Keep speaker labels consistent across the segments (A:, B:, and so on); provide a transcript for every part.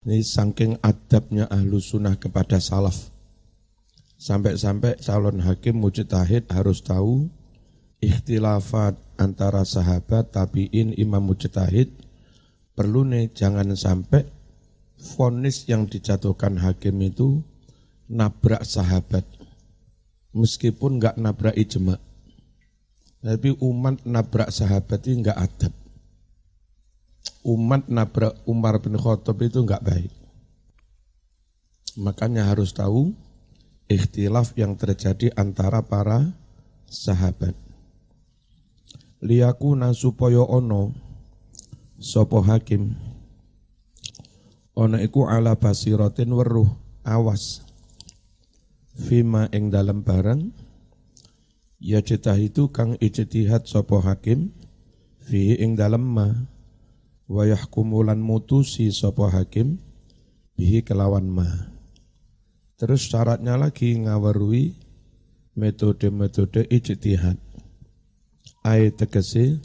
A: Ini saking adabnya ahlu sunnah kepada salaf. Sampai-sampai calon hakim mujtahid harus tahu ikhtilafat antara sahabat, tabi'in, imam mujtahid. Perlu nih jangan sampai fonis yang dijatuhkan hakim itu nabrak sahabat. Meskipun nggak nabrak ijma. Tapi umat nabrak sahabat itu nggak adab umat nabrak Umar bin Khattab itu enggak baik. Makanya harus tahu ikhtilaf yang terjadi antara para sahabat. Liyakuna supaya ono sopo hakim ono iku ala basiratin weruh awas fima ing dalam barang ya cetah itu kang ijtihad sopo hakim fi ing dalam ma wa yahkumulan mutusi sapa hakim bihi kelawan ma. Terus syaratnya lagi ngawarui metode-metode ijtihad. Ayat tegese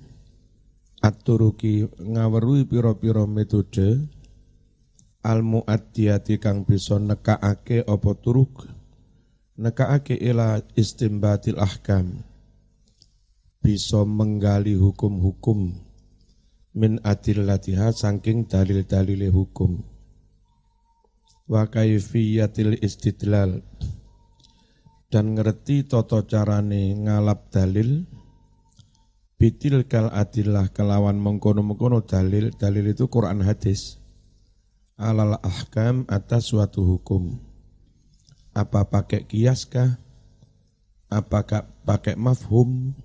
A: aturuki ngawarui piro-piro metode al muaddiyati kang bisa nekaake apa turuk nekaake ila istimbatil ahkam bisa menggali hukum-hukum min adillatiha saking dalil-dalil hukum. Wa kaifiyatil istidlal. Dan ngerti toto carane ngalap dalil bitil kal adillah kelawan mengkono-mengkono dalil dalil itu Quran hadis. Alal ahkam atas suatu hukum. Apa pakai kias kah? Apakah pakai mafhum?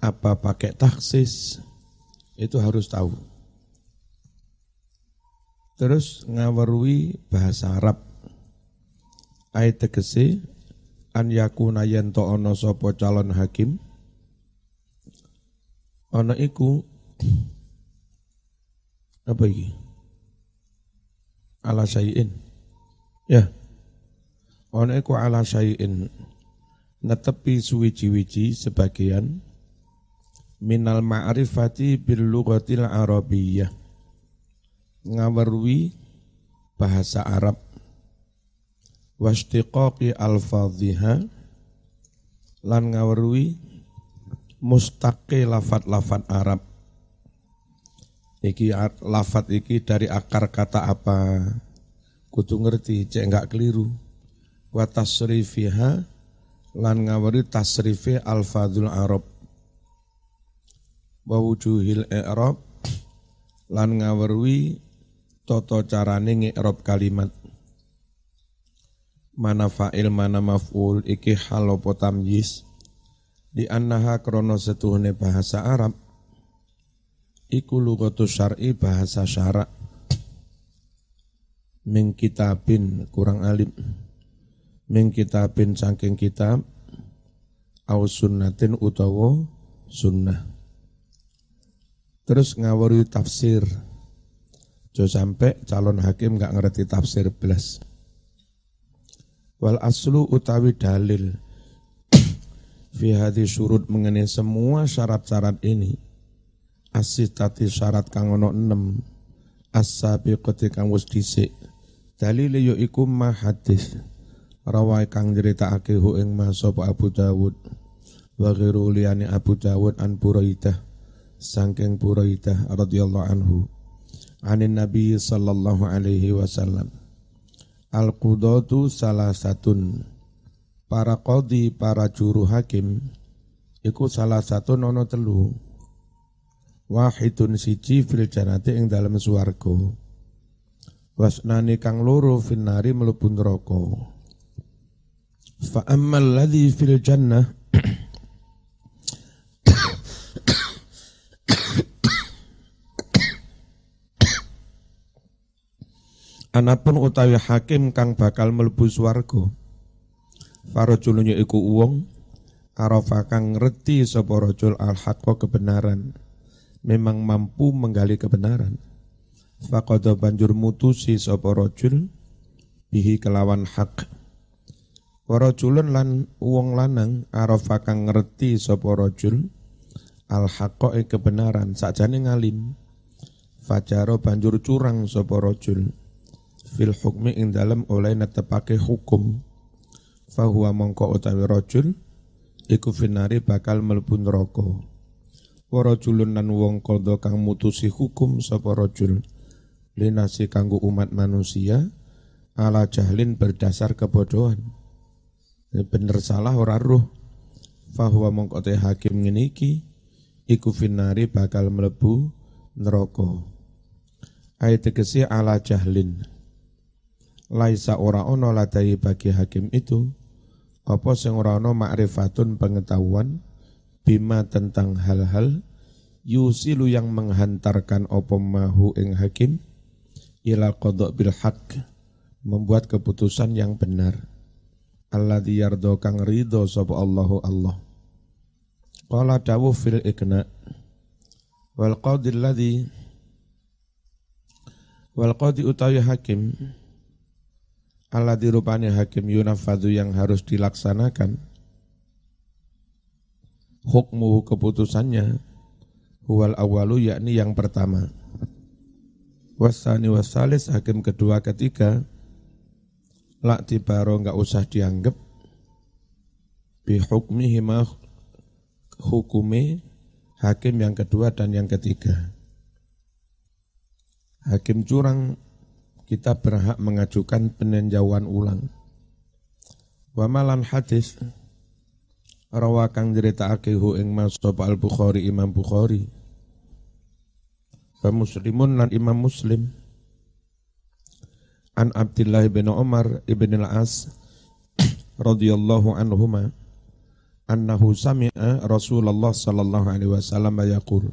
A: Apa pakai taksis itu harus tahu. Terus ngawarui bahasa Arab. Ayat tegese an yakuna yanto ono sopo calon hakim. Ono iku apa iki? Ala syai'in. Ya. Ono iku ala syai'in. Netepi suwi-wiji sebagian minal ma'rifati bil lughatil arabiyyah ngawarwi bahasa Arab. Wastiqaqi alfadhiha. Lan ngawarwi mustaqi lafat-lafat Arab. Iki lafat iki dari akar kata apa? Kudu ngerti cek enggak keliru. Wa tasrifiha lan ngawari tasrifi alfadhul Arab wa wujuhil i'rab lan ngawerwi toto carane ngi'rab kalimat. Mana fa'il mana maf'ul iki hal apa tamyiz? Di annaha krono setuhne bahasa Arab iku lugatu syar'i bahasa syarak. Min kitabin kurang alim. Min kitabin saking kitab au sunnatin utawa sunnah Terus ngawuri tafsir. Jo sampai calon hakim nggak ngerti tafsir belas. Wal aslu utawi dalil. Fi hadhi surut mengenai semua syarat-syarat ini. Asitati syarat kang ono 6 as-sabiqati kang wis dhisik. Dalil yo iku ma hadis rawai kang nyeritakake hu ing ma sapa Abu Dawud. Wa ghairu liyani Abu Dawud an Buraidah sangking Buraidah radhiyallahu anhu. Anin Nabi sallallahu alaihi wasallam. Al qudatu salah satun para qadi para juru hakim iku salah satu nono telu. Wahidun siji fil janati ing dalam swarga. Wasnani kang loro finnari mlebu neraka. Fa ammal ladzi fil jannah Anapun utawi hakim kang bakal mlebu swarga. Farajulun iku wong arafa kang ngerti sapa rajul al kebenaran. Memang mampu menggali kebenaran. Faqada banjur mutusi sapa rajul bihi kelawan hak. Warajulun lan wong lanang arafa kang ngerti sapa rajul al kebenaran sakjane ngalim fajaro banjur curang sapa rajul fil hukmi ing dalem oleh netepake hukum. Fahuwa mongko utawi rajul iku finari bakal mlebu neraka. Wa rajulun lan wong kodho kang mutusi hukum sapa rajul linasi kanggo umat manusia ala jahlin berdasar kebodohan. Ini bener salah ora roh fahuwa mongko hakim ngene iki iku finari bakal mlebu neraka. Ayat tegesi ala jahlin laisa ora ono ladai bagi hakim itu. Apa sing ora ono ma'rifatun pengetahuan bima tentang hal-hal yusilu yang menghantarkan opo mahu ing hakim ila qadha bil haq membuat keputusan yang benar. Allah yardo kang ridho sapa Allahu Allah. Qala dawu fil ikna wal qadi alladhi wal qadi utawi hakim alladhi rupane hakim yunafadu yang harus dilaksanakan. Hukmu keputusannya huwal awalu yakni yang pertama. Wasani wasalis hakim kedua ketiga. Lak tibaro enggak usah dianggap. Bihukmihima hukume hakim yang kedua dan yang ketiga. Hakim curang kita berhak mengajukan peninjauan ulang. Wa malan hadis rawa kang nyritakake hu ing Al Bukhari Imam Bukhari. Wa Muslimun lan Imam Muslim. An Abdullah bin Umar ibn al-As radhiyallahu anhuma annahu sami'a Rasulullah sallallahu alaihi wasallam yaqul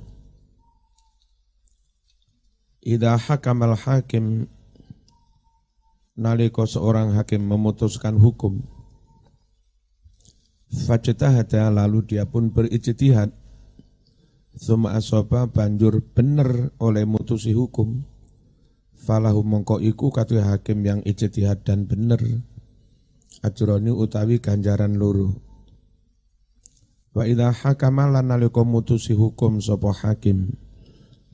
A: Idza hakamal hakim nalika seorang hakim memutuskan hukum. Fajtahada lalu dia pun berijtihad. Suma asoba banjur bener oleh mutusi hukum. Falahu mongko iku katu hakim yang ijtihad dan bener. Ajroni utawi ganjaran luruh Wa idha hakama lan nalika mutusi hukum sapa hakim.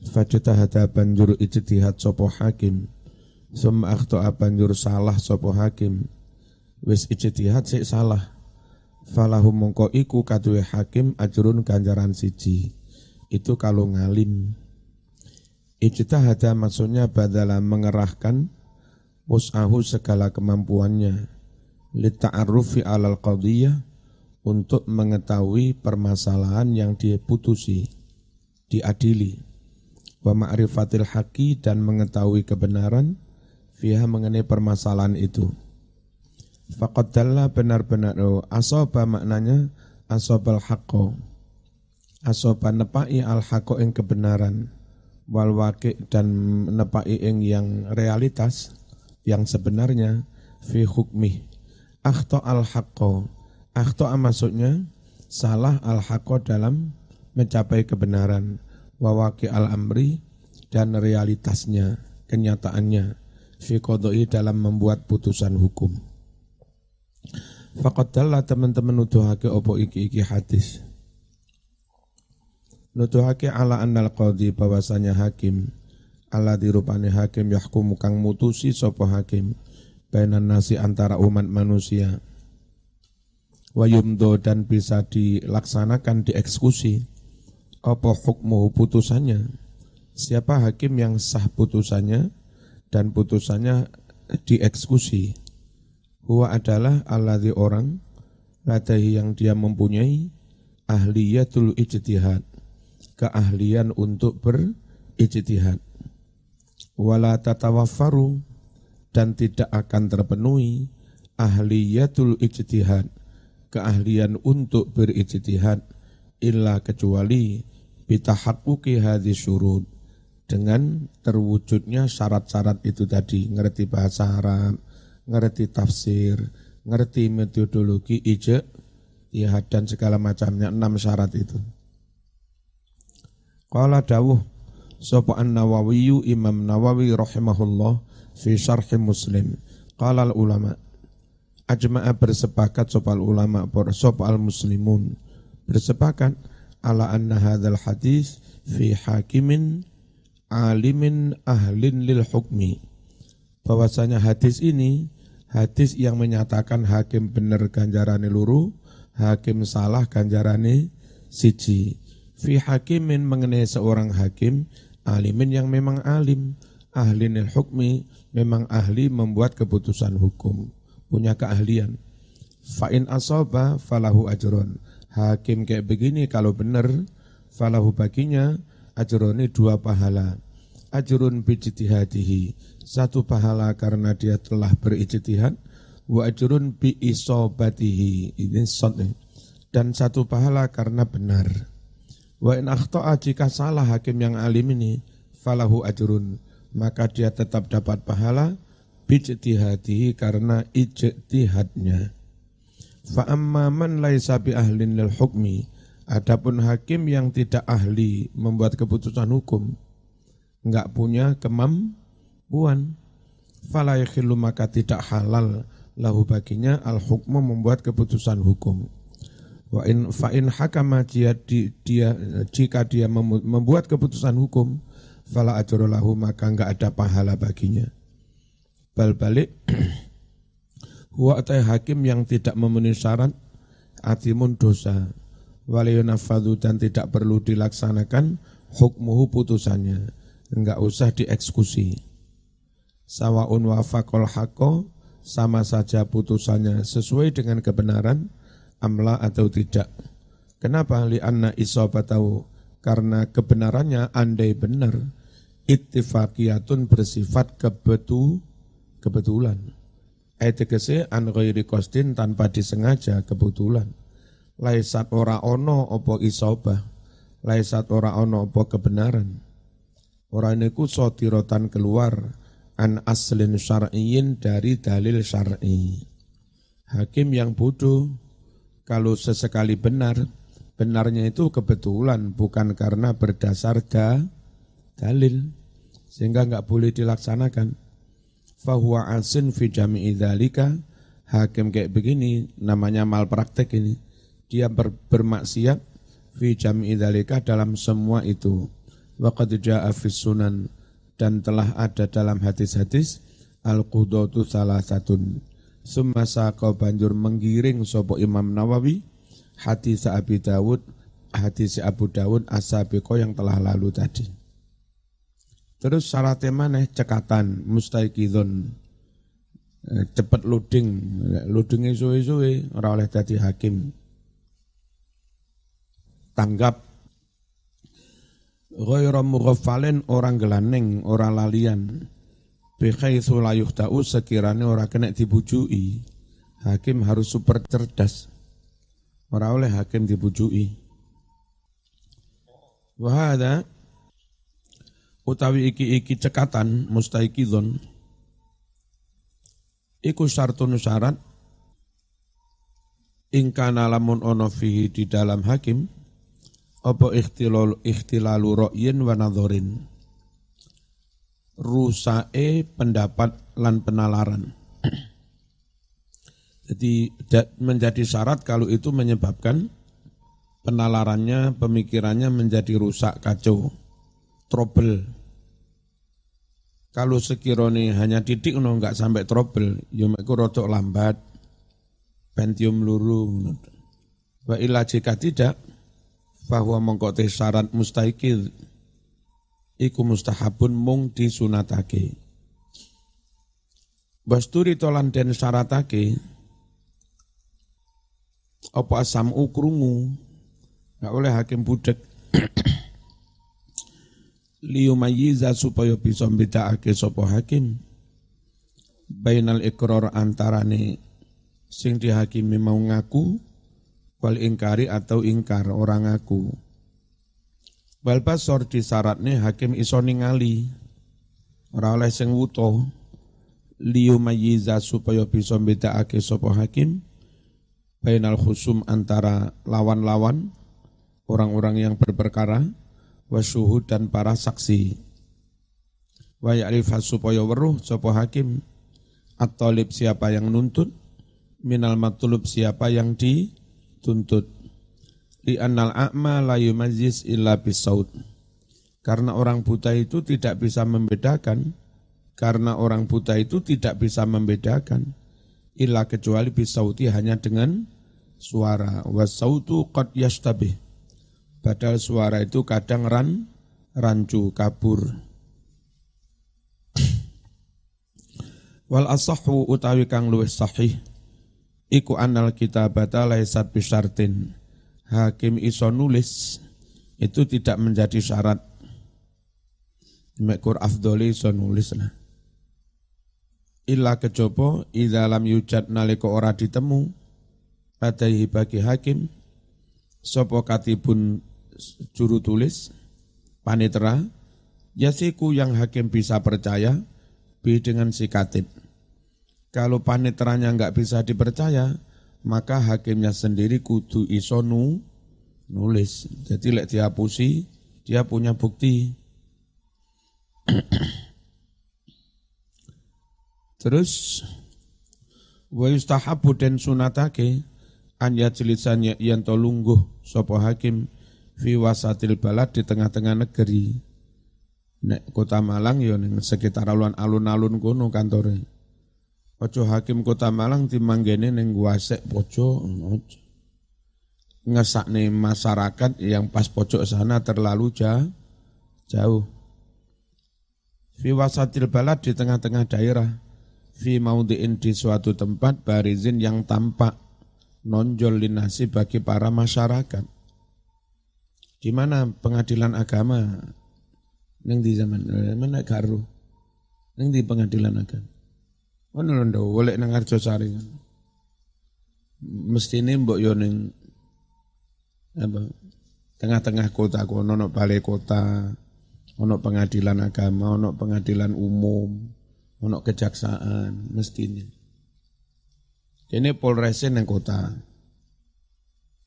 A: Fajtahada banjur ijtihad sapa hakim summa akhta'a banjur salah sapa hakim. Wis ijtihad sik salah. Falahu mongko iku kaduwe hakim ajrun ganjaran siji. Itu kalau ngalim. Ijtihada maksudnya badala mengerahkan usahu segala kemampuannya. Lita'arrufi alal qadiyah untuk mengetahui permasalahan yang diputusi, diadili, wa ma'rifatil haqi dan mengetahui kebenaran fiha mengenai permasalahan itu. Faqaddalla benar-benar oh, asoba maknanya asobal haqqo. Asoba nepai al haqqo ing kebenaran wal waqi dan nepai ing yang realitas yang sebenarnya fi hukmi. Akhto al haqqo Akhto'a maksudnya salah al dalam mencapai kebenaran. Wawaki al-amri dan realitasnya, kenyataannya. Fi dalam membuat putusan hukum. Fakadalah teman-teman nuduhake opo iki-iki hadis. Nuduhake ala annal qadhi bahwasanya hakim ala dirupane hakim yahkumu kang mutusi sopo hakim bainan nasi antara umat manusia wayumdo dan bisa dilaksanakan dieksekusi apa hukmu putusannya siapa hakim yang sah putusannya dan putusannya dieksekusi. Huwa adalah alladhi orang ladahi yang dia mempunyai ahliyatul ijtihad. Keahlian untuk berijtihad. Wala tatawaffaru dan tidak akan terpenuhi ahliyatul ijtihad. Keahlian untuk berijtihad illa kecuali bitahaqquqi hadis syurut dengan terwujudnya syarat-syarat itu tadi ngerti bahasa Arab, ngerti tafsir, ngerti metodologi ijek, ya dan segala macamnya enam syarat itu. Qala dawuh sapa an-Nawawi Imam Nawawi rahimahullah fi syarh Muslim. Qala ulama ajma'a bersepakat sopal ulama sopal muslimun bersepakat ala anna hadzal hadis fi hakimin alimin ahlin lil hukmi. Bahwasanya hadis ini hadis yang menyatakan hakim benar ganjarane luru, hakim salah ganjarane siji. Fi hakimin mengenai seorang hakim, alimin yang memang alim, ahlin lil hukmi, memang ahli membuat keputusan hukum, punya keahlian. Fa'in asoba falahu ajron. Hakim kayak begini kalau benar, falahu baginya ajroni dua pahala. Ajrun bijtihadihi, satu pahala karena dia telah berijtihad, wa ajrun bi isobatihi, ini sot dan satu pahala karena benar. Wa in akhta'a jika salah hakim yang alim ini, falahu ajrun, maka dia tetap dapat pahala bijtihadihi karena ijtihadnya. Fa amma man laisa bi ahlin lil hukmi, Adapun hakim yang tidak ahli membuat keputusan hukum, enggak punya kemampuan, fala maka tidak halal lahu baginya al hukmu membuat keputusan hukum. Wa in fa in hakama dia, dia jika dia membuat keputusan hukum, fala lahu maka enggak ada pahala baginya. Bal balik huwa hakim yang tidak memenuhi syarat atimun dosa waliyunafadu dan tidak perlu dilaksanakan hukmuhu putusannya. Enggak usah dieksekusi. Sawaun wafakol hako sama saja putusannya sesuai dengan kebenaran amla atau tidak. Kenapa? Lianna isobatahu karena kebenarannya andai benar ittifaqiyatun bersifat kebetu kebetulan. Ayat an ghairi tanpa disengaja kebetulan laisat ora ono opo isobah laisat ora ono opo kebenaran ora niku sotirotan keluar an aslin syar'iyin dari dalil syar'i hakim yang bodoh kalau sesekali benar benarnya itu kebetulan bukan karena berdasar da, dalil sehingga nggak boleh dilaksanakan fahuwa asin fi jami'i hakim kayak begini namanya malpraktek ini dia ber, bermaksiat fi jam'i dzalika dalam semua itu. Wa qad jaa sunan dan telah ada dalam hadis-hadis al-qudatu salah satun. Summa saqa banjur menggiring sopo Imam Nawawi hadis Abi Dawud hadis Abu Dawud asabiqo yang telah lalu tadi. Terus syaratnya mana? Cekatan, mustaikidun, eh, cepat loading, loadingnya suwe-suwe, ora oleh tadi hakim tanggap ghairu mughafalin orang gelaneng, orang lalian. Bikhaitsu la yuhtau sekiranya orang kena dibujui. Hakim harus super cerdas. Orang oleh hakim dibujui. Wahada utawi iki-iki cekatan mustaikidun iku syartun syarat ingkana lamun ono fihi di dalam hakim apa ikhtilal ikhtilalu ra'yin wa nadhorin? Rusae pendapat lan penalaran. Jadi menjadi syarat kalau itu menyebabkan penalarannya pemikirannya menjadi rusak kacau trouble. Kalau sekirone hanya titik no enggak sampai trouble. Ya meku rotok lambat pentium luru wa illa jika tidak bahwa mengkote syarat mustahikil iku mustahabun mung disunatake. Basturi tolan den syaratake apa asam ukrungu? Nggak oleh hakim budek liyumayiza supaya bisa mbedakake sapa hakim. Bainal ikrar antarane sing dihakimi mau ngaku wal ingkari atau ingkar orang aku. Wal basor di syaratnya hakim iso ningali. Ora oleh sing wuto. Liu mayiza supaya bisa bedakake sapa hakim. Bainal khusum antara lawan-lawan orang-orang yang berperkara wasyuhud dan para saksi. Wa ya'rifah supaya weruh sapa hakim. At-talib siapa yang nuntut. Minal matulub siapa yang di tuntut li annal a'ma la yumaziz illa bisaut Karena orang buta itu tidak bisa membedakan. Karena orang buta itu tidak bisa membedakan. Illa kecuali bisauti hanya dengan suara. Wasautu qad yastabih. Padahal suara itu kadang ran, rancu, kabur. Wal asahu utawi kang luwih sahih iku anal kitabata laisat bisyartin. Hakim iso nulis itu tidak menjadi syarat Mekur afdoli iso nulis lah. Illa kejopo idza lam yujad nalika ora ditemu padaihi bagi hakim sapa katibun juru tulis panitera yasiku yang hakim bisa percaya bi dengan si katib. Kalau paniteranya nggak bisa dipercaya, maka hakimnya sendiri kudu isonu nulis. Jadi lek dihapusi, dia punya bukti. Terus wa yustahabu den sunatake an yajlisan to lungguh sapa hakim fi wasatil balad di tengah-tengah negeri. Nek kota Malang ya ning sekitar alun-alun kono kantore. Ojo hakim kota Malang dimanggene ning wasek pojo ngesakne masyarakat yang pas pojok sana terlalu jauh. jauh. Fi wasatil balad di tengah-tengah daerah. Fi maudhi'in di suatu tempat barizin yang tampak nonjol linasi bagi para masyarakat. Di mana pengadilan agama neng di zaman eh, mana karu neng di pengadilan agama. Mana londo boleh nang Arjosari kan. Mesti ini mbok yo neng apa tengah-tengah kota kono no balai kota ono pengadilan agama, ono pengadilan umum, ono kejaksaan, mestinya. Ini Polresnya yang kota.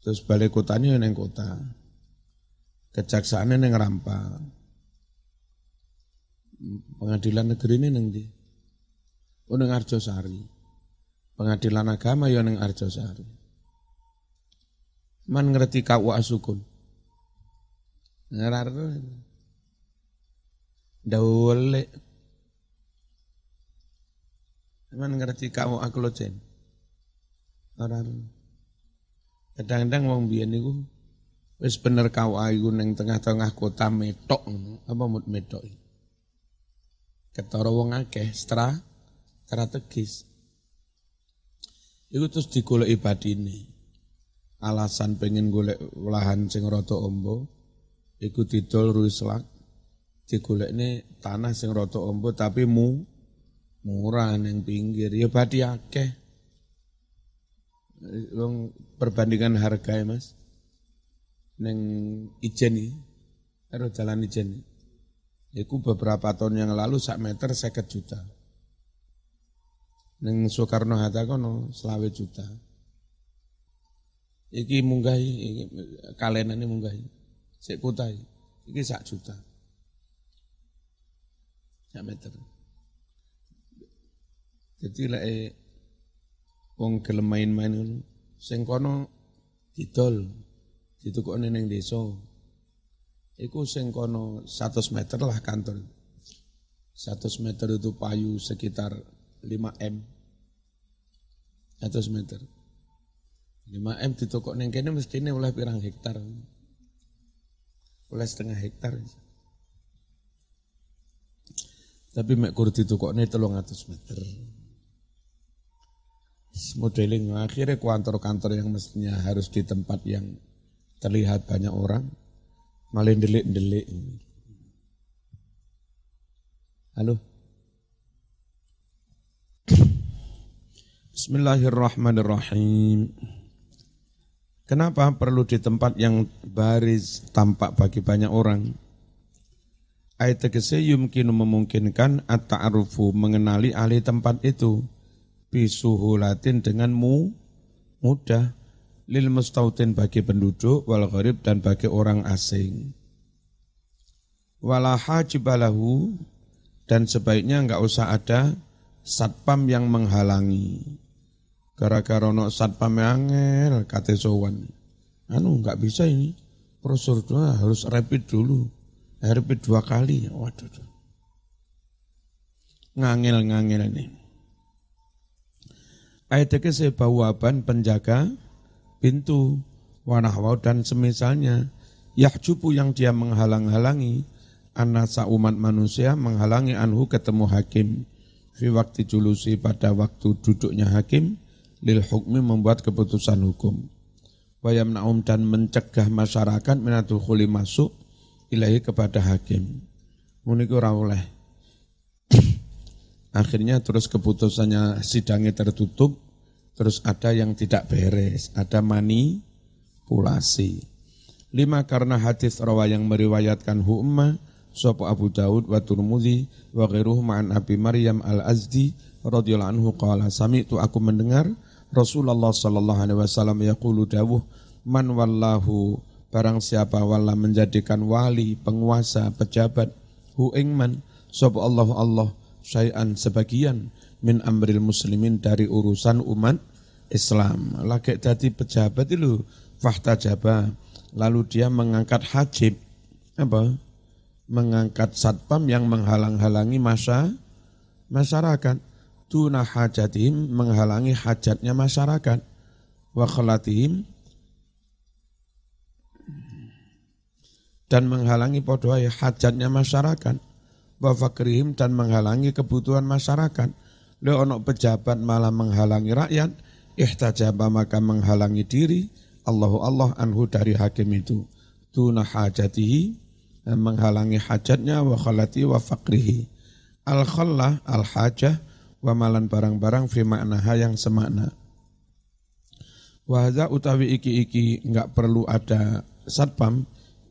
A: Terus balik kotanya yang kota. Kejaksaannya yang rampa. Pengadilan negeri ini yang di. Oh, yang Arjosari. Pengadilan agama ya yang Arjosari. Man ngerti kau asukun. Ngerti Dawole. Emang ngerti kamu aku lo cen. Orang kadang-kadang wong biyen niku wis bener kau ayu neng tengah-tengah kota metok apa mut metok ketara wong akeh strategis iku terus digoleki badine. Alasan pengen golek lahan sing rada ombo iku didol ruislak digolekne tanah sing rada ombo tapi mu murah ning pinggir. Ya badi akeh. Wong perbandingan harga ya Mas. Ning ijen iki jalan ijen Iku beberapa tahun yang lalu sak meter seket juta. Neng Soekarno Hatta kono selawe juta. Iki munggahi, iki kalenane munggahi. Sik kutai, iki sak juta meter. Jadi eh wong gelem main-main ngono, sing kono didol, ditukokne ning desa. Iku sing kono 100 meter lah kantor. 100 meter itu payu sekitar 5 M. 100 meter. 5 M ditukok ning kene mestine oleh pirang hektar. Oleh setengah hektar. Tapi mek kur ditukokne 300 meter. Modeling akhirnya kantor-kantor yang mestinya harus di tempat yang terlihat banyak orang malah delik-delik. Halo. Bismillahirrahmanirrahim. Kenapa perlu di tempat yang baris tampak bagi banyak orang? Ayat tegese yumkinu memungkinkan at-ta'arufu mengenali ahli tempat itu bisuhulatin dengan mu, mudah lil mustautin bagi penduduk wal gharib dan bagi orang asing. Wala hajibalahu dan sebaiknya enggak usah ada satpam yang menghalangi. Gara-gara no satpam angel kate sowan. Anu enggak bisa ini. Prosedur harus rapid dulu RP dua kali. Waduh. Ngangil-ngangil ini. Ayat ke bawaban penjaga pintu wanahwau dan semisalnya yahjubu yang dia menghalang-halangi anasa umat manusia menghalangi anhu ketemu hakim fi waktu julusi pada waktu duduknya hakim lil hukmi membuat keputusan hukum. Wayam naum dan mencegah masyarakat minatul khuli masuk ilahi kepada hakim. Muniku oleh. Akhirnya terus keputusannya sidangnya tertutup terus ada yang tidak beres ada manipulasi. Lima karena hadis rawa yang meriwayatkan hu'ma Sopo Abu Daud wa Turmudi wa ghairuhu ma'an Abi Maryam al-Azdi radhiyallahu anhu qala sami'tu aku mendengar Rasulullah sallallahu alaihi wasallam yaqulu dawuh man wallahu barang siapa wala menjadikan wali, penguasa, pejabat hu ingman sapa Allah Allah syai'an sebagian min amril muslimin dari urusan umat Islam. Lagi jadi pejabat itu jaba lalu dia mengangkat hajib apa? Mengangkat satpam yang menghalang-halangi masa masyarakat. Tuna hajatihim menghalangi hajatnya masyarakat. Wa khalatihim dan menghalangi podoai hajatnya masyarakat. Wa fakrihim dan menghalangi kebutuhan masyarakat. Le ono pejabat malah menghalangi rakyat ihtajaba maka menghalangi diri. Allahu Allah anhu dari hakim itu. Tuna hajatihi menghalangi hajatnya wa khalati wa fakrihi al khallah al hajah wa malan barang-barang fi maknaha yang semakna wa utawi iki-iki enggak perlu ada satpam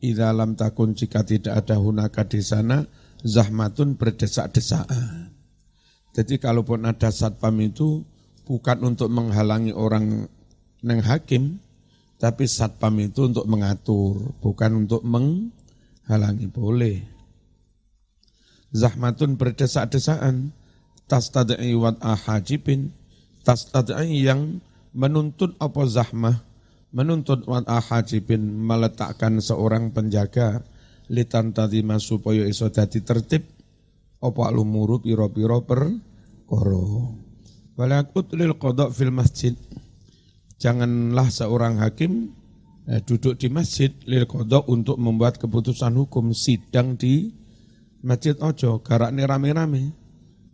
A: Idza lam takun jika tidak ada hunaka di sana zahmatun berdesak-desakan. Jadi kalaupun ada satpam itu bukan untuk menghalangi orang neng hakim, tapi satpam itu untuk mengatur, bukan untuk menghalangi boleh. Zahmatun berdesak-desakan, tastadai wat ahajibin, tastadai yang menuntut apa zahmah, menuntut wad'a hajibin meletakkan seorang penjaga litan tadima supaya iso dadi tertib apa lumuru piro-piro per koro walakut lil kodok fil masjid janganlah seorang hakim eh, duduk di masjid lil kodok untuk membuat keputusan hukum sidang di masjid ojo garak rame-rame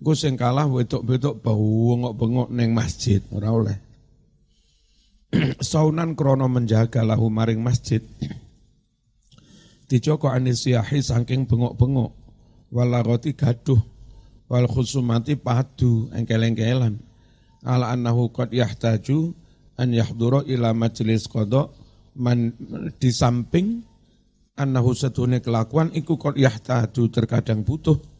A: gue sing kalah wedok-wedok bau bengok-bengok neng masjid ora oleh. Saunan krono menjaga lahu maring masjid. Dijoko anisiahi saking bengok-bengok. Walaroti gaduh wal khusumati padu engkel-engkelan. Ala annahu qad yahtaju an yahdura ila majlis qada man di samping annahu setune kelakuan iku qad yahtaju terkadang butuh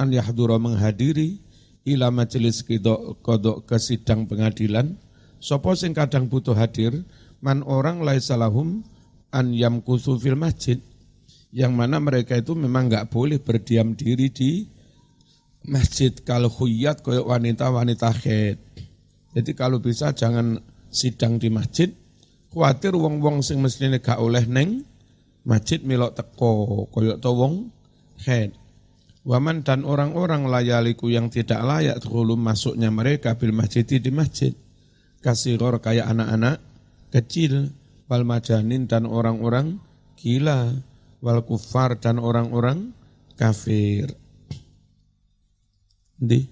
A: an yahdura menghadiri ila majelis qada ke sidang pengadilan Sopo sing kadang butuh hadir, man orang laisalahum an yamkusu fil masjid. Yang mana mereka itu memang nggak boleh berdiam diri di masjid kalau huyat koyok wanita-wanita khed. Jadi kalau bisa jangan sidang di masjid, khawatir wong-wong sing mestine gak oleh neng masjid milok teko koyok to wong khed. Waman dan orang-orang layaliku yang tidak layak dulu masuknya mereka bil masjid di masjid kasiror kayak anak-anak kecil, wal majanin dan orang-orang gila, wal kufar dan orang-orang kafir. Di.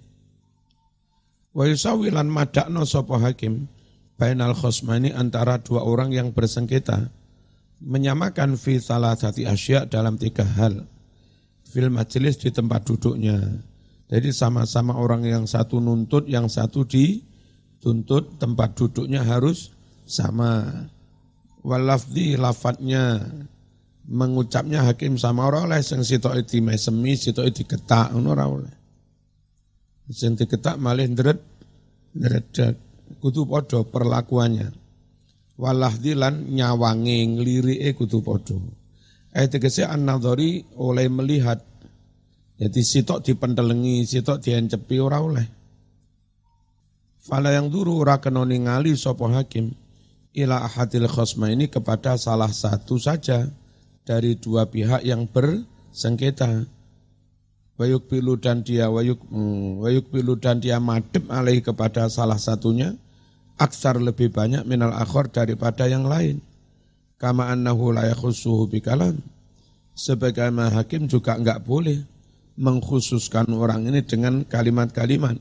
A: Wa yusawilan madakno sopo hakim bainal khosmani antara dua orang yang bersengketa menyamakan fi salah satu asya dalam tiga hal. Fil majelis di tempat duduknya. Jadi sama-sama orang yang satu nuntut, yang satu di tuntut tempat duduknya harus sama. Walafdi lafadnya mengucapnya hakim sama orang oleh sing sitok itu mesemi sitok itu ketak ora oleh. Sing diketak malih ndret ndredeg kudu padha perlakuannya. Walahdi lan nyawangi nglirike kudu padha. Ayat tegese an-nadhari oleh melihat. Jadi sitok dipentelengi, sitok diencepi ora oleh. Fala yang duru ora kena ningali sapa hakim ila ahadil khosma ini kepada salah satu saja dari dua pihak yang ber sengketa. Wayuk pilu dan dia wayuk hmm, wayuk pilu dan dia madep alaih kepada salah satunya aksar lebih banyak minal akhor daripada yang lain. Kama annahu la yakhussuhu bikalam. Sebagaimana hakim juga enggak boleh mengkhususkan orang ini dengan kalimat-kalimat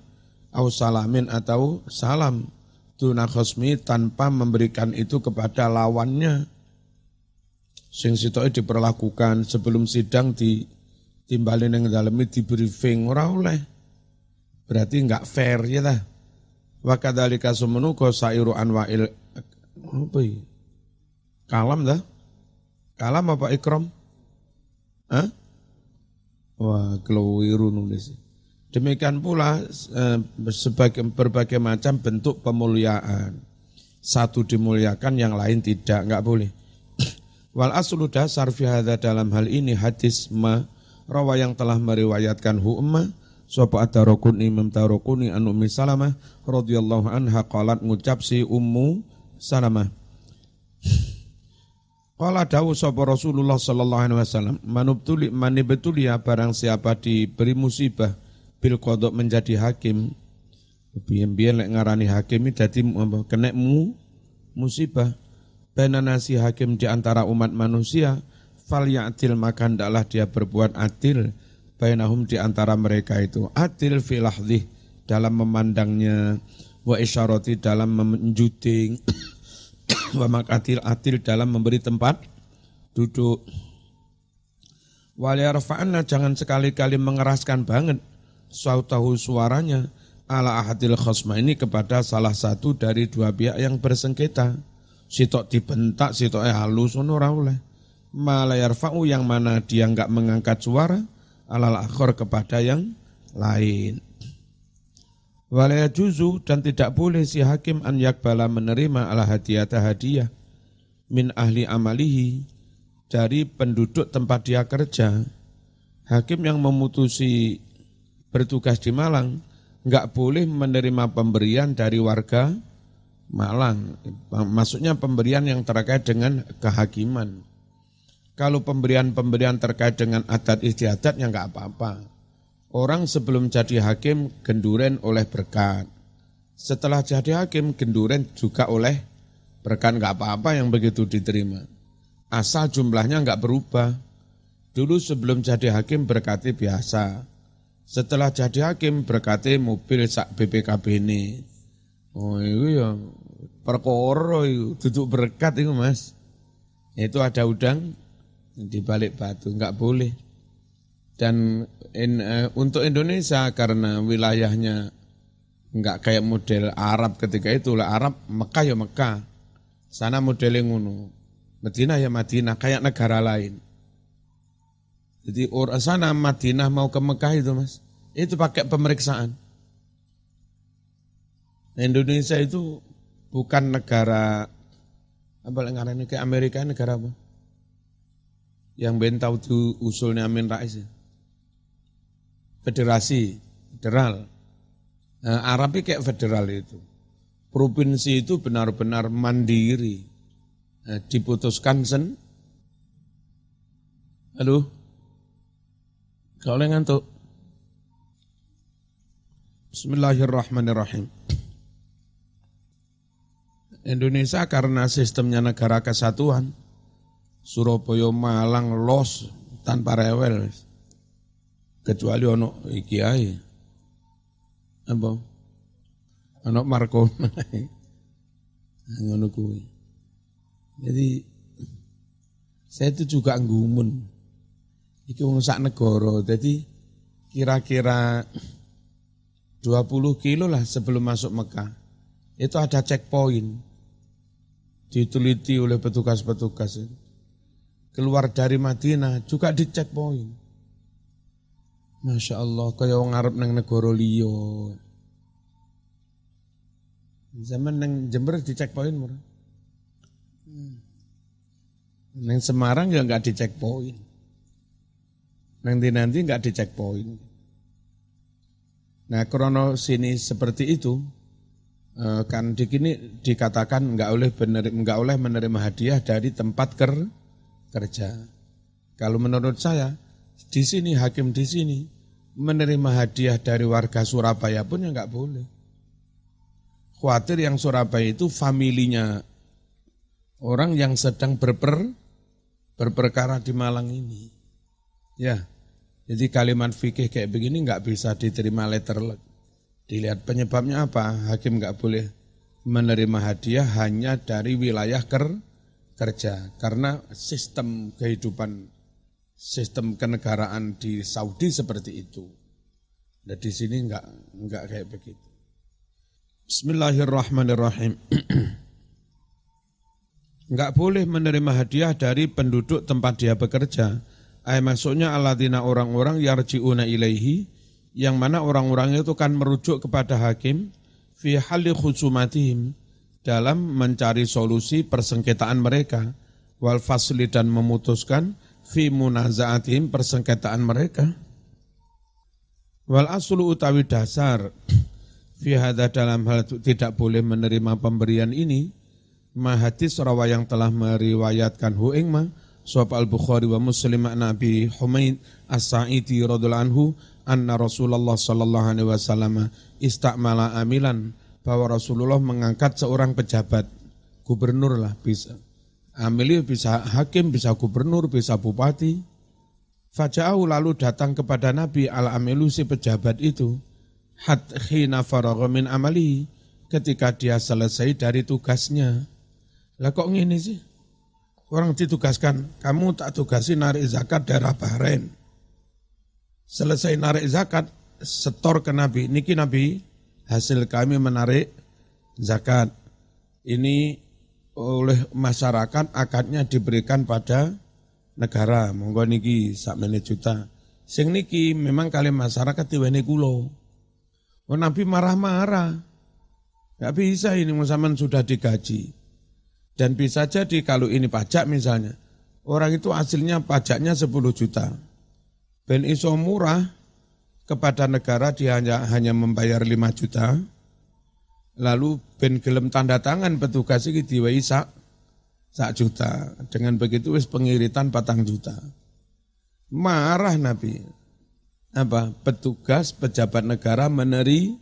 A: au salamin atau salam tuna khosmi tanpa memberikan itu kepada lawannya sing sitoke diperlakukan sebelum sidang di timbalin yang dalemi di briefing ora oleh berarti enggak fair ya lah wa kadzalika sumunu sairu anwa'il apa ya? Kalam dah kalam apa ikram Hah? Wah, keliru nulis. Demikian pula eh, sebagai berbagai macam bentuk pemuliaan. Satu dimuliakan, yang lain tidak, enggak boleh. Wal aslu dasar fi dalam hal ini hadis ma rawa yang telah meriwayatkan hu umma sapa atarokuni imam tarokuni anu salamah radhiyallahu anha qalat ngucap si ummu salamah Qala dawu sapa Rasulullah sallallahu alaihi wasallam manubtuli manibtuli ya barang siapa diberi musibah bil kodok menjadi hakim biyen-biyen lek ngarani hakim dadi kena mu musibah bena nasi hakim di antara umat manusia fal ya'til maka hendaklah dia berbuat adil bainahum di antara mereka itu. Adil fil dalam memandangnya wa isyarati dalam menjuting wa makatil atil dalam memberi tempat duduk. Waliyarfa'anna jangan sekali-kali mengeraskan banget tahu suaranya ala ahadil khosma ini kepada salah satu dari dua pihak yang bersengketa. Sitok dibentak, sitok eh halus, ora oleh. Malayarfa'u yang mana dia enggak mengangkat suara, alal akhor kepada yang lain. Walaya juzu dan tidak boleh si hakim an yakbala menerima ala hadiyata hadiah min ahli amalihi dari penduduk tempat dia kerja. Hakim yang memutusi bertugas di Malang nggak boleh menerima pemberian dari warga Malang. Maksudnya pemberian yang terkait dengan kehakiman. Kalau pemberian-pemberian terkait dengan adat istiadat ya nggak apa-apa. Orang sebelum jadi hakim genduren oleh berkat. Setelah jadi hakim genduren juga oleh berkat nggak apa-apa yang begitu diterima. Asal jumlahnya nggak berubah. Dulu sebelum jadi hakim berkati biasa. Setelah jadi hakim berkati mobil sak BPKB ini. Oh itu ya perkoro itu duduk berkat itu mas. Itu ada udang di balik batu nggak boleh. Dan in, uh, untuk Indonesia karena wilayahnya nggak kayak model Arab ketika itu. Lah Arab Mekah ya Mekah. Sana modelnya ngono. Madinah ya Madinah kayak negara lain. Jadi orang sana Madinah mau ke Mekah itu mas itu pakai pemeriksaan. Indonesia itu bukan negara apa ini kayak Amerika negara apa? Yang bentau itu usulnya Amin Rais ya federasi, federal. Nah, Arab kayak federal itu. Provinsi itu benar-benar mandiri. Nah, diputuskan sen. Halo? Kau ngantuk? Bismillahirrahmanirrahim. Indonesia karena sistemnya negara kesatuan, Surabaya, Malang, los tanpa rewel kecuali ono iki ae. Apa? Ono Marco. Ngono kuwi. Jadi saya itu juga ngumun. Iki wong sak negara. Jadi kira-kira 20 kilo lah sebelum masuk Mekah. Itu ada checkpoint. Diteliti oleh petugas-petugas. Keluar dari Madinah juga di checkpoint. Masya Allah, kaya wong Arab nang negara liya. Zaman nang Jember di checkpoint murah. Nang Semarang ya nggak di checkpoint. Nang di nanti nggak di checkpoint. Nah, krono sini seperti itu, eh, kan di sini dikatakan nggak oleh menerima, nggak oleh menerima hadiah dari tempat ker, kerja. Kalau menurut saya, Di sini hakim di sini menerima hadiah dari warga Surabaya pun ya nggak boleh. Khawatir yang Surabaya itu familinya orang yang sedang berper berperkara di Malang ini. Ya, jadi kalimat fikih kayak begini nggak bisa diterima letter Dilihat penyebabnya apa? Hakim nggak boleh menerima hadiah hanya dari wilayah ker kerja karena sistem kehidupan sistem kenegaraan di Saudi seperti itu. Dan di sini enggak enggak kayak begitu. Bismillahirrahmanirrahim. enggak boleh menerima hadiah dari penduduk tempat dia bekerja. Ay maksudnya aladina orang-orang yarji'una ilaihi yang mana orang-orang itu kan merujuk kepada hakim fi hali khusumatihim dalam mencari solusi persengketaan mereka wal fasli dan memutuskan fi munazaatihim persengketaan mereka. Wal aslu utawi dasar fi hadha dalam hal tidak boleh menerima pemberian ini mahadis rawa yang telah meriwayatkan hu ingma Suhab al-Bukhari wa Muslim Nabi Humaid As-Sa'idi radhiyallahu anhu anna Rasulullah sallallahu alaihi wasallam istakmala amilan bahwa Rasulullah mengangkat seorang pejabat gubernur lah bisa Amili bisa hakim, bisa gubernur, bisa bupati. Faja'au lalu datang kepada Nabi al-amilu si pejabat itu. Hat khina min amali ketika dia selesai dari tugasnya. Lah kok ngini sih? Orang ditugaskan, kamu tak tugasi narik zakat daerah Bahrain. Selesai narik zakat, setor ke Nabi. Niki Nabi, hasil kami menarik zakat. Ini oleh masyarakat akadnya diberikan pada negara. Monggo niki sak juta. Sing niki memang kali masyarakat diweni kulo oh nabi marah-marah. Nggak bisa ini musaman sudah digaji. Dan bisa jadi kalau ini pajak misalnya orang itu hasilnya pajaknya 10 juta. Ben iso murah kepada negara dia hanya, hanya membayar 5 juta lalu ben gelem tanda tangan petugas iki diwai sak sak juta. Dengan begitu wis pengiritan patang juta. Marah Nabi. Apa? Petugas pejabat negara meneri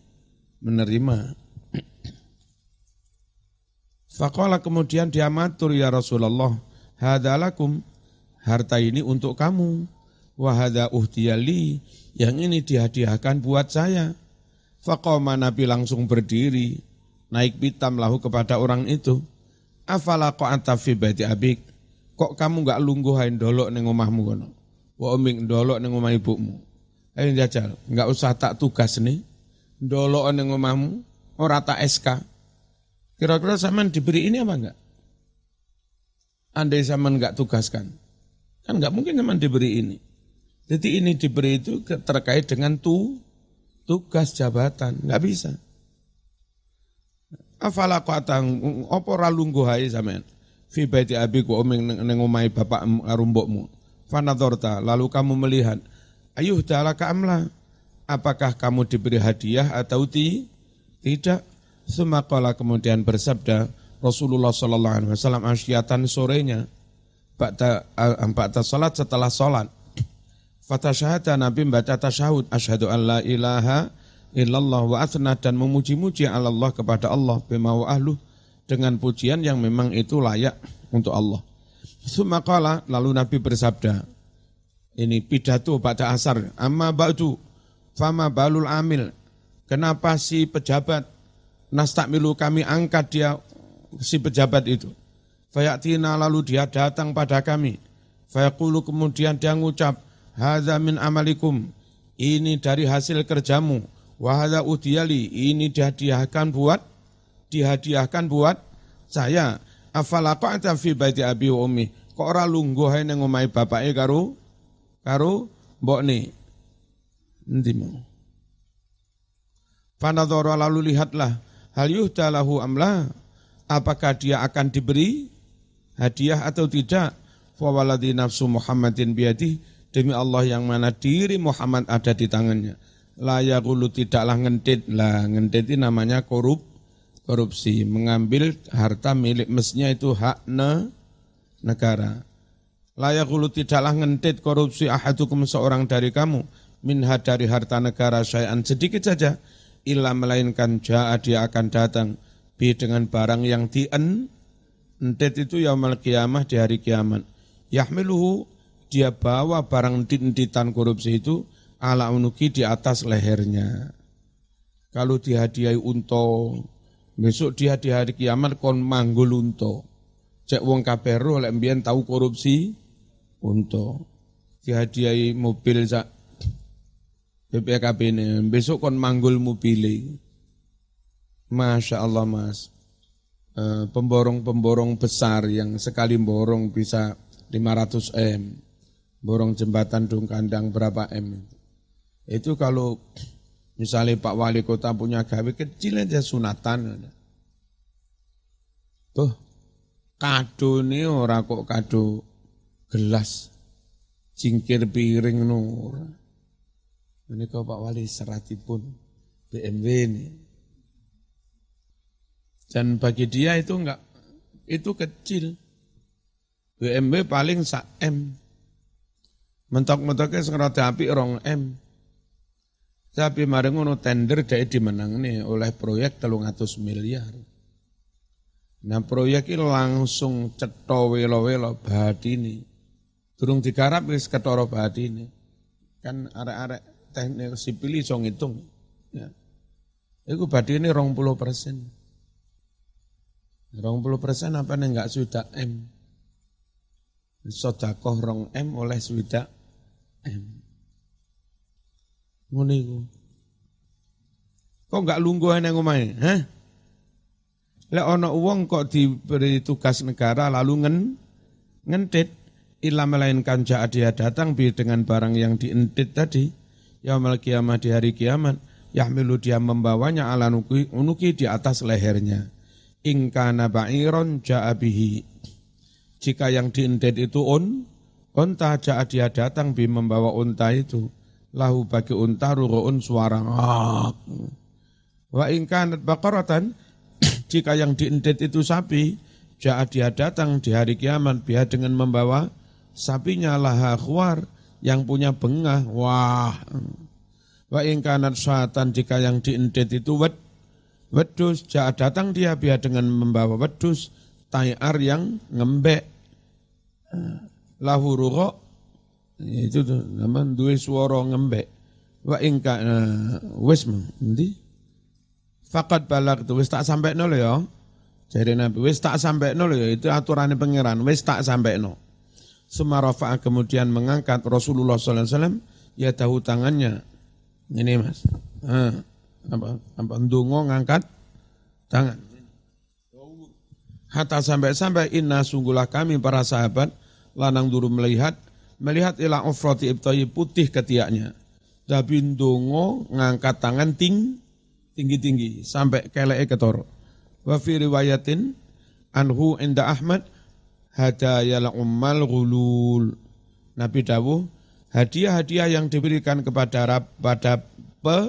A: menerima. Fakola kemudian dia matur ya Rasulullah, hadalakum harta ini untuk kamu, wahada uhtiyali yang ini dihadiahkan buat saya. Faqama Nabi langsung berdiri, naik pitam lahu kepada orang itu. Afala qa'ata fi baiti abik? Kok kamu enggak lungguhain dolok ning omahmu kono? Wa oming dolok ning omah ibumu. Ayo jajal, enggak usah tak tugas nih. Dolok ning omahmu, ora tak SK. Kira-kira zaman diberi ini apa enggak? Andai zaman enggak tugaskan. Kan enggak mungkin zaman diberi ini. Jadi ini diberi itu terkait dengan tu tugas jabatan, nggak bisa. Afala qatang apa ora lungguh ae sampean. Fi baiti abi ku omeng ning omahe bapak arumbokmu. Fanadorta, lalu kamu melihat, ayuh dalaka amla, apakah kamu diberi hadiah atau ti? tidak? Semakala kemudian bersabda Rasulullah Sallallahu Alaihi Wasallam asyatan sorenya, Ba'da, ba'da salat setelah salat, Fatasyahada Nabi membaca tasyahud asyhadu an la ilaha illallah wa athna dan memuji-muji Allah kepada Allah bima wa ahlu dengan pujian yang memang itu layak untuk Allah. Sumakala lalu Nabi bersabda ini pidato pada asar amma ba'du fama balul amil kenapa si pejabat nastakmilu kami angkat dia si pejabat itu? Fayatina lalu dia datang pada kami. Fayaqulu kemudian dia ngucap hadza min amalikum ini dari hasil kerjamu wa hadza udiyali ini dihadiahkan buat dihadiahkan buat saya. Afala qa'ta fi baiti abi wa ummi? Kok ora lungguh ae ning omahe bapake karo karo mbokne? Endi mau? Fanadhara lalu lihatlah hal yuhdalahu amla apakah dia akan diberi hadiah atau tidak? Fa waladi nafsu Muhammadin biadi Demi Allah yang mana diri Muhammad ada di tangannya. Layakulu tidaklah ngentit. Lah ngentit ini namanya korup, korupsi. Mengambil harta milik mesnya itu hak ne, negara. Layakulu tidaklah ngentit korupsi ahadukum seorang dari kamu. Minha dari harta negara syai'an. Sedikit saja. Illa melainkan ja'a dia akan datang. Bi dengan barang yang dien. Entit itu yaumal kiamah di hari kiamat. Yahmiluhu dia bawa barang entitan korupsi itu ala unuki di atas lehernya. Kalau dihadiahi unto besok dia di hari kiamat kon manggul unto cek wong kaperu oleh mbien tahu korupsi untuk dihadiahi mobil sak BPKB ini besok kon manggul mobil Masya Allah mas. Eh, pemborong-pemborong besar yang sekali borong bisa 500 M. Borong jembatan dung kandang berapa M itu kalau misalnya Pak Wali Kota punya gawe kecil aja sunatan tuh kado ini orang kok kado gelas cingkir piring nur. Ini kau Pak Wali seratipun BMW ini. Dan bagi dia itu enggak itu kecil. BMW paling sak M. Mentok-mentoknya sengrata api rong M. Tapi mari ngono tender dari dimenang nih oleh proyek telung atus miliar. Nah proyek ini langsung ceto welo-welo ini. Durung digarap wis ketara ini Kan arek-arek teknik sipil iso ngitung. Ya. Iku rong puluh persen. Rong puluh persen apa nih enggak sudah M. Sodakoh rong M oleh sudah M. Ngono Kok enggak lungguh nang omahe? Hah? Lek ana uang kok diberi tugas negara lalu ngen ngentit Ilah melainkan jahat dia datang bi dengan barang yang dientit tadi. Yaumal kiamah di hari kiamat. Yahmilu dia membawanya ala nuki, unuki di atas lehernya. Ingkana ba'iron ja'abihi. Jika yang dientit itu on, unta jahat dia datang bi membawa unta itu. Lahu bagi unta ruruun suara ngak. Wa ingkanat bakaratan, jika yang dientit itu sapi, jahat dia datang di hari kiamat biar dengan membawa sapinya laha khuar yang punya bengah wah wa ingkanat syatan jika yang diindet itu wed wedus jaa datang dia biar dengan membawa wedus tayar yang ngembek lahu ruho itu tuh nama duwe suara ngembek. Wa ingka uh, wis nanti fakat balak itu wis tak sampai nol ya. Jadi nabi wis tak sampai nol ya itu aturannya pangeran wis tak sampai nol Sumarafa kemudian mengangkat Rasulullah SAW, ya tahu tangannya. Ini mas, ah, apa, apa ndungo ngangkat tangan. Hatta sampai-sampai inna sungguhlah kami para sahabat lanang dulu melihat melihat ila ufrati ibtayi putih ketiaknya. Tapi ndungo ngangkat tangan ting tinggi-tinggi sampai kelek ketoro. Wa fi riwayatin anhu inda Ahmad hadayal ummal gulul. Nabi dawuh, hadiah-hadiah yang diberikan kepada pada pe,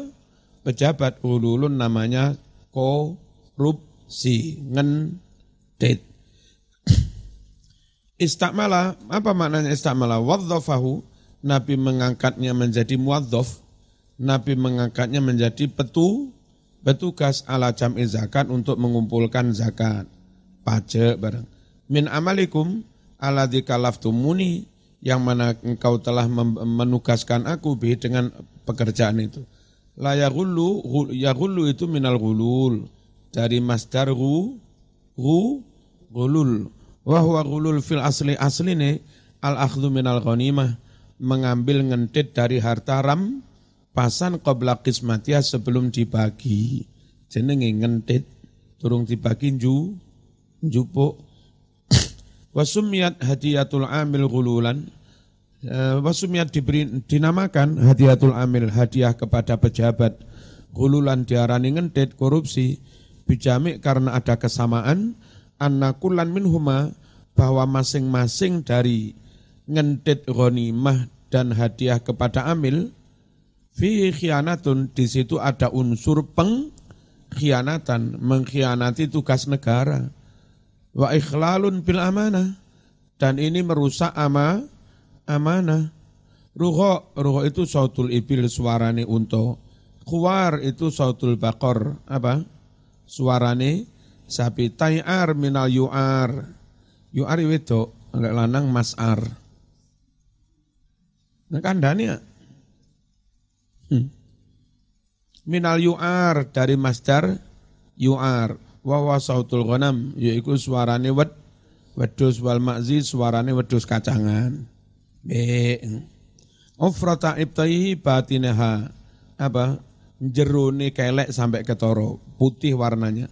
A: pejabat gululun namanya korupsi, ngendet. Istakmala, apa maknanya istakmala? Wadzafahu, Nabi mengangkatnya menjadi muadzaf, Nabi mengangkatnya menjadi petu, petugas ala jam'i zakat untuk mengumpulkan zakat, pajak barang min amalikum alladzi kalaftumuni yang mana engkau telah menugaskan aku bi dengan pekerjaan itu. La yaghullu yaghullu itu minal ghulul dari masdar gu ghulul wa huwa ghulul fil asli asli ini al akhdhu minal ghanimah mengambil ngentit dari harta ram pasan qabla qismatiyah sebelum dibagi jenenge ngentit turung dibagi ju jupuk Wasumiyat hadiyatul amil gululan. Eh, Wasumiyat diberi, dinamakan hadiyatul amil, hadiah kepada pejabat. Gululan diarani ngendet korupsi. Bijamik karena ada kesamaan. Annakulan minhuma bahwa masing-masing dari ngendet ghanimah dan hadiah kepada amil fi khianatun di situ ada unsur pengkhianatan mengkhianati tugas negara wa ikhlalun bil amanah dan ini merusak ama amanah. Ruho, ruho itu sautul ibil suarane unto. Kuar itu sautul bakor, apa? Suarane sapi. Tayar minal yuar. Yuar itu enggak lanang masar. Nah kandani ya. Hmm. Minal yuar dari masdar yuar. Wawa sautul ghanam yaitu suarane wed wedus wal makzi suarane wedus kacangan. Be. Ofrata ibtaihi batinaha. Apa? Jerone kelek sampai ketoro. Putih warnanya.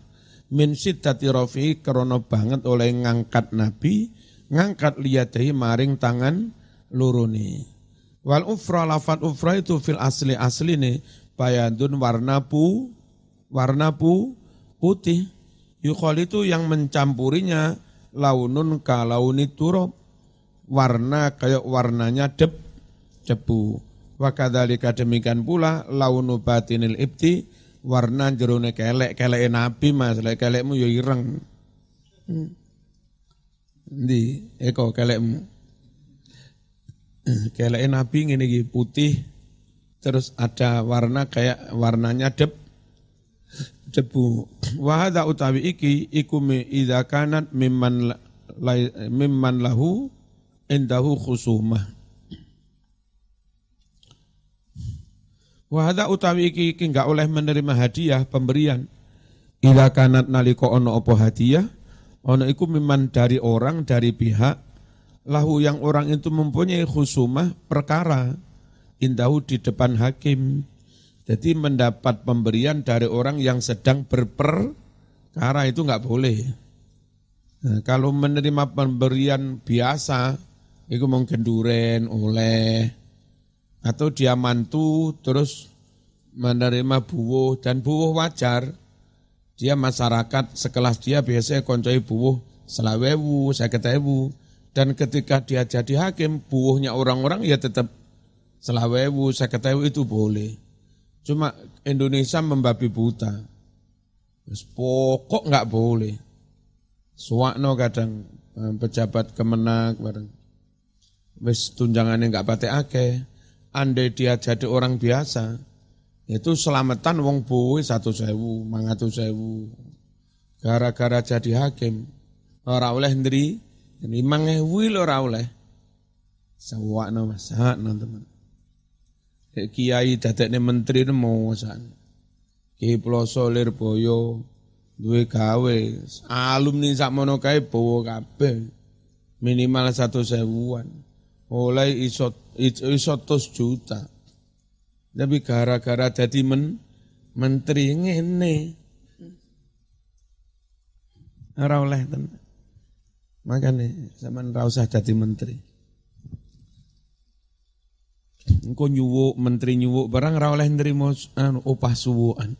A: Min siddati rofi krono banget oleh ngangkat Nabi. Ngangkat liyadahi maring tangan luruni. Wal ufra lafat ufra itu fil asli asli nih. Bayandun warna pu. Warna pu putih. Yukhol itu yang mencampurinya launun kalauni turab. Warna kayak warnanya deb, debu. Wakadhalika demikian pula launu batinil ibti warna jerone kelek kelek nabi mas lek kelekmu yo ireng. Hmm. Di eko kelekmu. Kelek nabi ngene iki putih terus ada warna kayak warnanya deb debu. Wahada utawi iki iku mi idza kanat mimman la, mimman lahu indahu khusumah. Wahada utawi iki iki enggak oleh menerima hadiah pemberian. Ila kanat naliko ono opo hadiah, ono iku mimman dari orang dari pihak. Lahu yang orang itu mempunyai khusumah perkara. Indahu di depan hakim. Jadi mendapat pemberian dari orang yang sedang berperkara itu nggak boleh. Nah, kalau menerima pemberian biasa, itu mungkin oleh, atau dia mantu terus menerima buwuh dan buwuh wajar. Dia masyarakat sekelas dia biasanya koncoi buwuh selawewu, seketewu. Dan ketika dia jadi hakim, buwuhnya orang-orang ya tetap selawewu, seketewu itu boleh. Cuma Indonesia membabi buta. Pokok nggak boleh. Suwakno kadang eh, pejabat kemenak bareng. Wis tunjangannya nggak pakai ake. Andai dia jadi orang biasa, itu selamatan wong bowe satu sewu, mangatu sewu. Gara-gara jadi hakim, ora oleh ndri, limang ewu ora oleh. Sewakno mas, teman kiai dadekne menteri mau san. Ki Ploso Lirboyo duwe gawe alumni sakmono kae bawa kabeh. Minimal satu sewuan. Oleh iso iso tos juta. Tapi gara-gara jadi men, menteri ngene. Ora oleh tenan. Makanya zaman ra usah jadi menteri. Engko nyuwuk menteri nyuwuk barang ora oleh nrimo anu upah suwukan.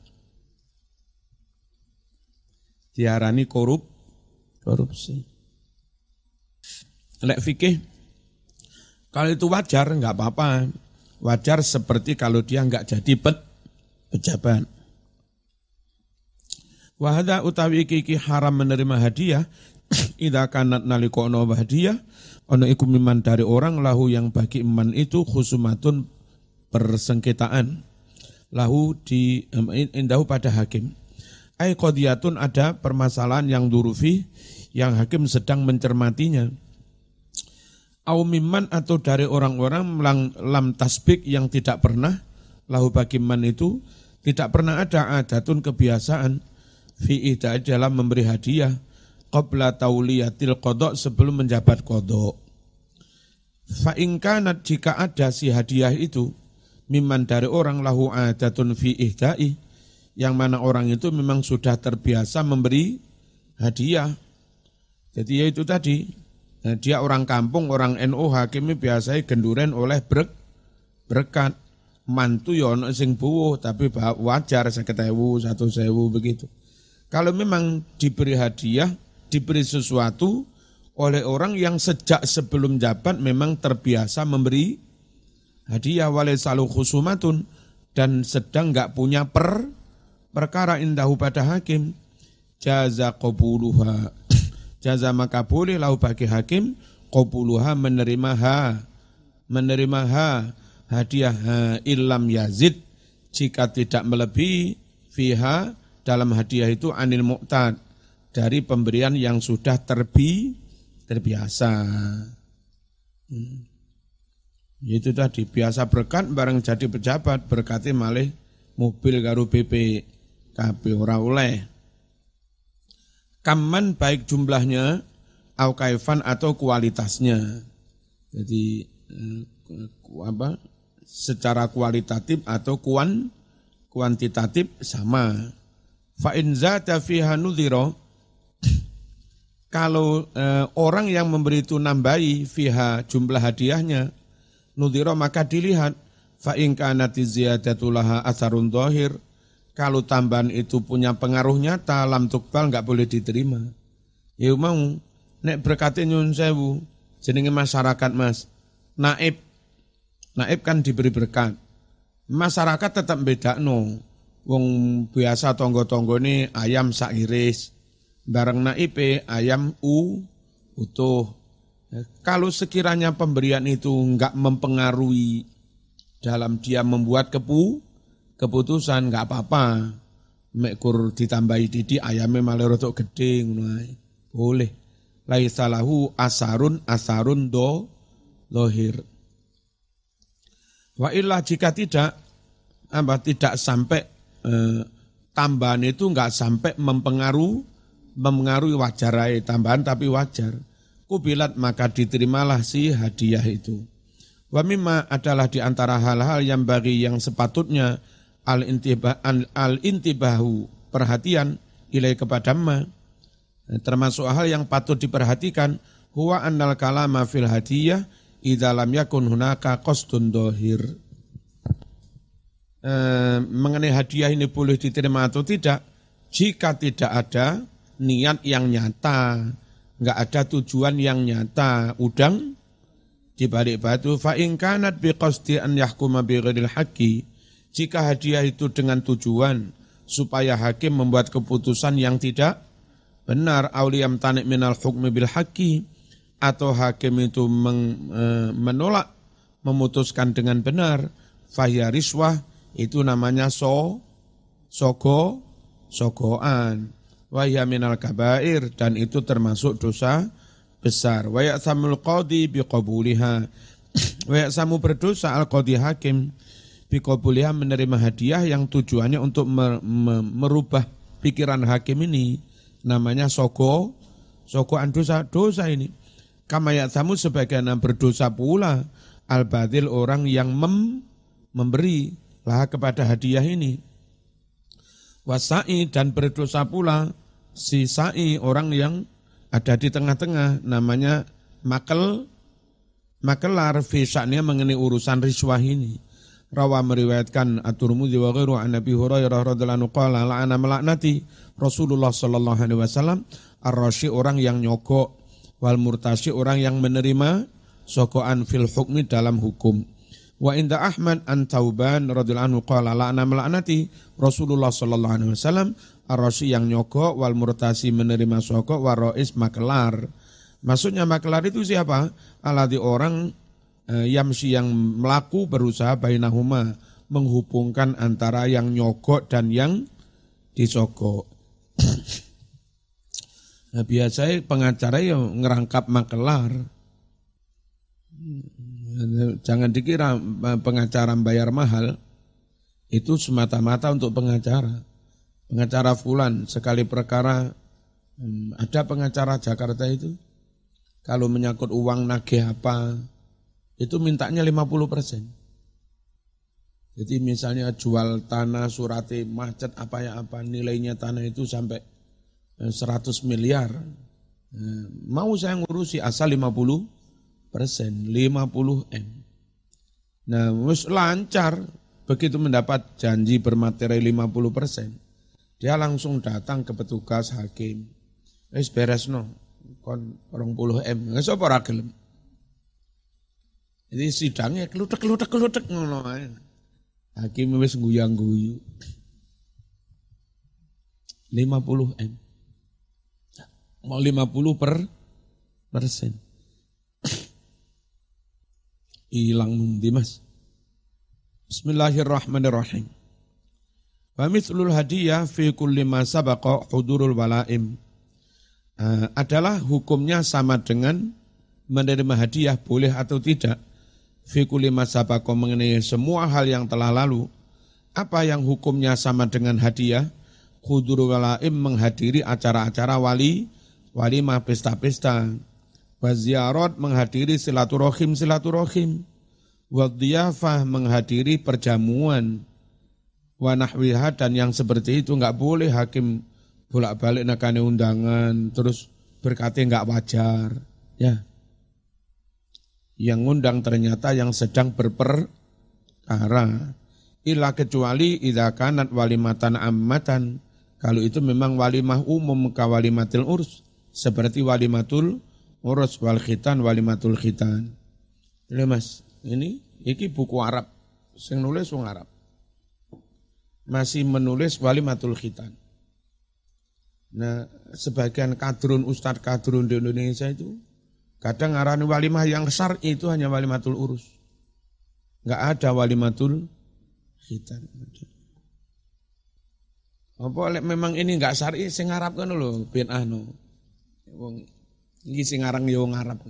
A: Diarani korup korupsi. Lek fikih kalau itu wajar enggak apa-apa. Wajar seperti kalau dia enggak jadi pet, pejabat. Wahada utawi iki, iki haram menerima hadiah idza kanat nalika ana hadiah ono iku miman dari orang lahu yang bagi iman itu khusumatun persengketaan lahu di indahu pada hakim ay qadiyatun ada permasalahan yang durufi yang hakim sedang mencermatinya au miman atau dari orang-orang lam, tasbik yang tidak pernah lahu bagi iman itu tidak pernah ada adatun kebiasaan fi dalam memberi hadiah qabla tauliyatil kodok sebelum menjabat kodok. Fa'ingkanat jika ada si hadiah itu, miman dari orang lahu adatun fi ihda'i, yang mana orang itu memang sudah terbiasa memberi hadiah. Jadi ya itu tadi, nah, dia orang kampung, orang NU hakimi biasanya genduren oleh berk, berkat. Mantu ya ono sing buwuh, tapi wajar seketewu, satu sewu begitu. Kalau memang diberi hadiah, diberi sesuatu oleh orang yang sejak sebelum jabat memang terbiasa memberi hadiah wale salu khusumatun dan sedang nggak punya per perkara indahu pada hakim jaza qabuluha jaza maka boleh lahu bagi hakim qabuluha menerima ha menerima ha hadiah ha, ilam yazid jika tidak melebihi fiha dalam hadiah itu anil mu'tad dari pemberian yang sudah terbi terbiasa. Hmm. Itu tadi biasa berkat bareng jadi pejabat berkati malih mobil karo BP KB ora oleh. Kaman baik jumlahnya, au kaifan atau kualitasnya. Jadi eh, apa? Secara kualitatif atau kuan kuantitatif sama. Fa in zata fiha kalau eh, orang yang memberi itu nambahi fiha jumlah hadiahnya nudhiro maka dilihat fa in kanat ziyadatullaha asarun dhahir kalau tambahan itu punya pengaruh nyata, lam tukbal nggak boleh diterima. Ya mau, nek berkati nyun sewu, jenenge masyarakat mas, naib, naib kan diberi berkat. Masyarakat tetap beda no. Wong biasa tonggo-tonggo ini ayam sak iris, bareng naib ayam u utuh. Kalau sekiranya pemberian itu nggak mempengaruhi dalam dia membuat kepu, keputusan nggak apa-apa. Mekur ditambahi didi ayamnya malah rotok gede Boleh. Laisalahu asarun asarun do lohir. Wa illah jika tidak apa tidak sampai eh, tambahan itu nggak sampai mempengaruhi mempengaruhi wajar tambahan tapi wajar. Kubilat maka diterimalah si hadiah itu. Wa mimma adalah di antara hal-hal yang bagi yang sepatutnya al intibah al intibahu perhatian ilai kepada ma. Termasuk hal yang patut diperhatikan huwa annal kalama fil hadiyah idza lam yakun hunaka qasdun dohir e, mengenai hadiah ini boleh diterima atau tidak? Jika tidak ada niat yang nyata. Nggak ada tujuan yang nyata. Udang di balik batu fa in kanat biqasdi an yahkuma bi ghairil haqqi jika hadiah itu dengan tujuan supaya hakim membuat keputusan yang tidak benar auliyam tanik minal hukmi bil haqi atau hakim itu meng, e, menolak memutuskan dengan benar fahya riswah itu namanya so sogo sogoan. Wahya minal kabair dan itu termasuk dosa besar. Wa ya'samul qadi biqabuliha. Wa ya'samu berdosa al qadi hakim bikobuliha menerima hadiah yang tujuannya untuk merubah pikiran hakim ini. Namanya soko soko dosa dosa ini. Kamayat samu sebagian berdosa pula al badil orang yang mem, memberi lah kepada hadiah ini. Wasai dan berdosa pula si sai orang yang ada di tengah-tengah namanya makel makelar fisaknya mengenai urusan riswah ini rawa meriwayatkan at-Tirmidzi wa ghairu an Nabi Hurairah radhiyallahu anhu qala la'ana melaknati Rasulullah sallallahu alaihi wasallam ar-rasyi orang yang nyogok wal murtasyi orang yang menerima sokoan fil hukmi dalam hukum. Wa inda Ahmad an Tauban radhiyallahu anhu qala la'ana melaknati Rasulullah sallallahu alaihi wasallam ar-rasyi yang nyogok wal murtasi menerima sokok wa rais makelar. Maksudnya makelar itu siapa? Aladi orang yamsi yang melaku berusaha bainahuma menghubungkan antara yang nyogok dan yang disogok. nah, biasanya pengacara yang ngerangkap makelar. Jangan dikira pengacara bayar mahal, itu semata-mata untuk pengacara. Pengacara fulan sekali perkara, hmm, ada pengacara Jakarta itu, kalau menyangkut uang nagih apa, itu mintanya 50 persen. Jadi misalnya jual tanah surati macet apa ya apa nilainya tanah itu sampai 100 eh, miliar. Eh, mau saya ngurusi asal 50 persen, 50 M. Nah, mus lancar begitu mendapat janji bermateri 50 persen. Dia langsung datang ke petugas hakim. Wis beres no, kon 20 M. Nggak sapa gelem. Jadi sidangnya kelutek kelutek kelutek ngono. Hakim wis guyang guyu. 50 M. Mau 50 per persen. Hilang nundi mas. Bismillahirrahmanirrahim. Wa mithlul hadiyah fi kulli ma sabaqa hudurul walaim. Uh, adalah hukumnya sama dengan menerima hadiah boleh atau tidak. Fi kulli ma sabaqa mengenai semua hal yang telah lalu. Apa yang hukumnya sama dengan hadiah? Hudurul walaim menghadiri acara-acara wali, walimah pesta-pesta. Waziarot menghadiri silaturahim silaturahim. Wadiyafah menghadiri perjamuan wanahwiha dan yang seperti itu nggak boleh hakim bolak-balik nakane undangan terus berkata nggak wajar ya yang ngundang ternyata yang sedang berperkara. Ila kecuali idza kanat walimatan ammatan. Kalau itu memang walimah umum ka walimatil urs. Seperti walimatul urus wal khitan walimatul khitan. Ini mas? Ini iki buku Arab. Sing nulis wong Arab. Masih menulis walimatul khitan. Nah, sebagian kadrun ustadz kadrun di Indonesia itu kadang arani walimah yang besar itu hanya walimatul urus. Enggak ada walimatul khitan. Apa memang ini enggak syar'i sing Arab kan lho bin anu. Wong iki sing aran yo Arab.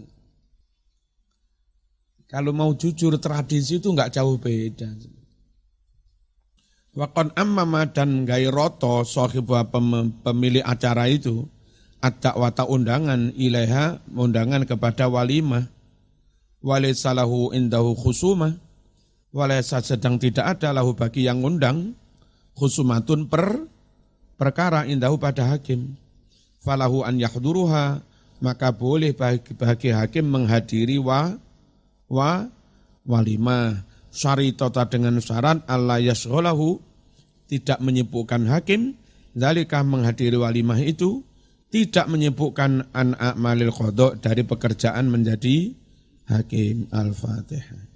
A: Kalau mau jujur tradisi itu enggak jauh beda. Wakon ammama dan gai roto sohibah pemilik acara itu ada wata undangan ilaiha undangan kepada walimah. Walai salahu indahu khusumah. Walai sedang tidak ada lahu bagi yang undang. Khusumatun per perkara indahu pada hakim. Falahu an yahduruha maka boleh bagi, bagi hakim menghadiri wa wa walimah. Syaritota dengan syarat Allah yasgholahu tidak menyebutkan hakim. Zalikah menghadiri walimah itu tidak menyebutkan an a'malil qadha dari pekerjaan menjadi hakim al-fatihah